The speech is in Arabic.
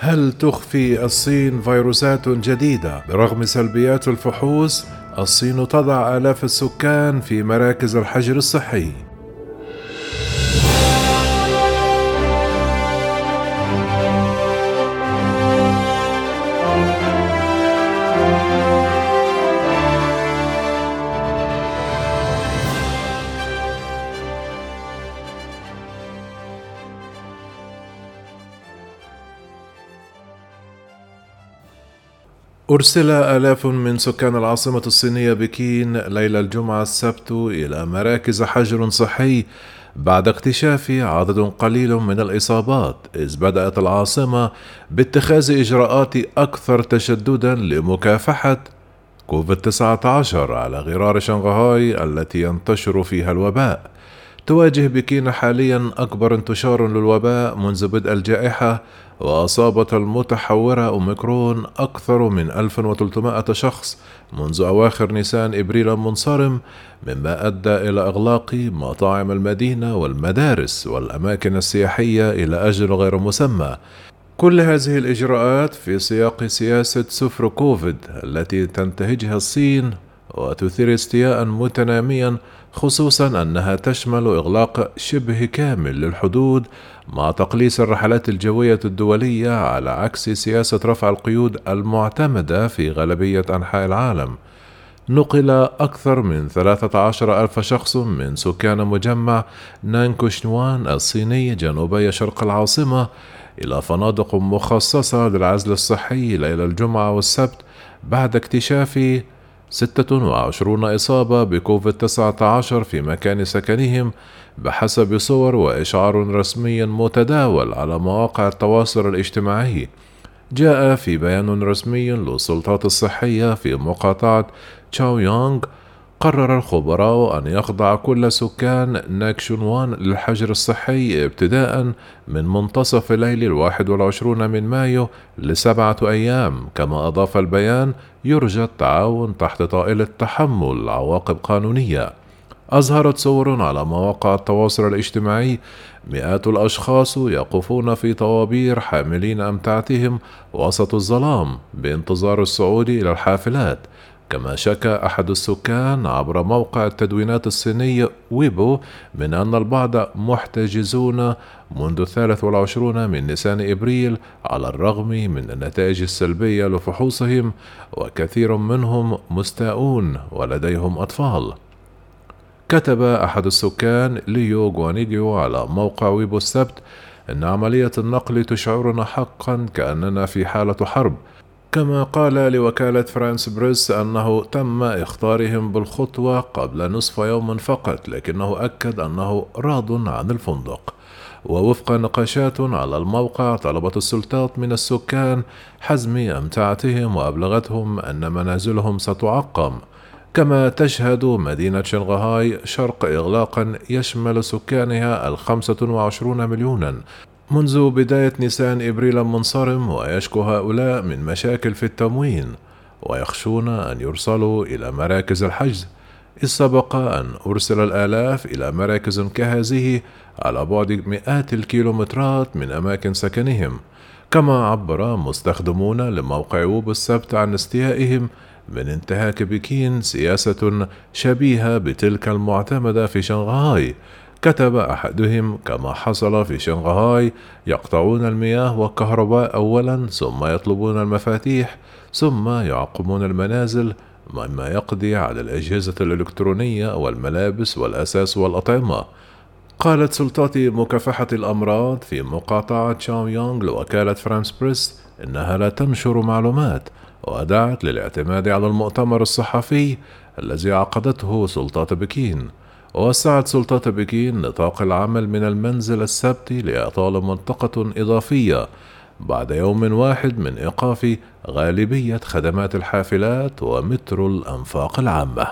هل تخفي الصين فيروسات جديدة برغم سلبيات الفحوص؟ الصين تضع آلاف السكان في مراكز الحجر الصحي أرسل آلاف من سكان العاصمة الصينية بكين ليلة الجمعة السبت إلى مراكز حجر صحي بعد اكتشاف عدد قليل من الإصابات إذ بدأت العاصمة باتخاذ إجراءات أكثر تشددا لمكافحة كوفيد 19 على غرار شنغهاي التي ينتشر فيها الوباء. تواجه بكين حاليا أكبر انتشار للوباء منذ بدء الجائحة وأصابت المتحورة أوميكرون أكثر من 1300 شخص منذ أواخر نيسان إبريل المنصرم مما أدى إلى إغلاق مطاعم المدينة والمدارس والأماكن السياحية إلى أجل غير مسمى. كل هذه الإجراءات في سياق سياسة سفر كوفيد التي تنتهجها الصين وتثير استياء متناميا خصوصا أنها تشمل إغلاق شبه كامل للحدود مع تقليص الرحلات الجوية الدولية على عكس سياسة رفع القيود المعتمدة في غالبية أنحاء العالم. نقل أكثر من 13 ألف شخص من سكان مجمع نانكوشنوان الصيني جنوبي شرق العاصمة إلى فنادق مخصصة للعزل الصحي ليلة الجمعة والسبت بعد اكتشاف ستة وعشرون إصابة بكوفيد 19 في مكان سكنهم بحسب صور وإشعار رسمي متداول على مواقع التواصل الاجتماعي. جاء في بيان رسمي للسلطات الصحية في مقاطعة تشاو يونغ قرر الخبراء أن يخضع كل سكان ناكشونوان للحجر الصحي ابتداء من منتصف الليل الواحد والعشرون من مايو لسبعة أيام. كما أضاف البيان يرجى التعاون تحت طائلة تحمل عواقب قانونية. أظهرت صور على مواقع التواصل الاجتماعي مئات الأشخاص يقفون في طوابير حاملين أمتعتهم وسط الظلام بانتظار الصعود إلى الحافلات. كما شكى أحد السكان عبر موقع التدوينات الصيني ويبو من أن البعض محتجزون منذ الثالث والعشرون من نيسان إبريل على الرغم من النتائج السلبية لفحوصهم وكثير منهم مستاءون ولديهم أطفال. كتب أحد السكان ليو غوانيجيو على موقع ويبو السبت أن عملية النقل تشعرنا حقا كأننا في حالة حرب كما قال لوكالة فرانس بريس أنه تم إخطارهم بالخطوة قبل نصف يوم فقط لكنه أكد أنه راض عن الفندق. ووفق نقاشات على الموقع طلبت السلطات من السكان حزم أمتعتهم وأبلغتهم أن منازلهم ستعقم. كما تشهد مدينة شنغهاي شرق إغلاقا يشمل سكانها الخمسة وعشرون مليونا. منذ بداية نيسان إبريل المنصرم ويشكو هؤلاء من مشاكل في التموين ويخشون أن يرسلوا إلى مراكز الحجز إذ سبق أن أرسل الآلاف إلى مراكز كهذه على بعد مئات الكيلومترات من أماكن سكنهم كما عبر مستخدمون لموقع ووب السبت عن استيائهم من انتهاك بكين سياسة شبيهة بتلك المعتمدة في شنغهاي كتب أحدهم كما حصل في شنغهاي يقطعون المياه والكهرباء أولا ثم يطلبون المفاتيح ثم يعقمون المنازل مما يقضي على الأجهزة الإلكترونية والملابس والأساس والأطعمة. قالت سلطات مكافحة الأمراض في مقاطعة شاو يونغ لوكالة فرانس بريس إنها لا تنشر معلومات ودعت للاعتماد على المؤتمر الصحفي الذي عقدته سلطات بكين. ووسعت سلطات بكين نطاق العمل من المنزل السبت لإعطاء منطقة إضافية بعد يوم واحد من إيقاف غالبية خدمات الحافلات ومترو الأنفاق العامة.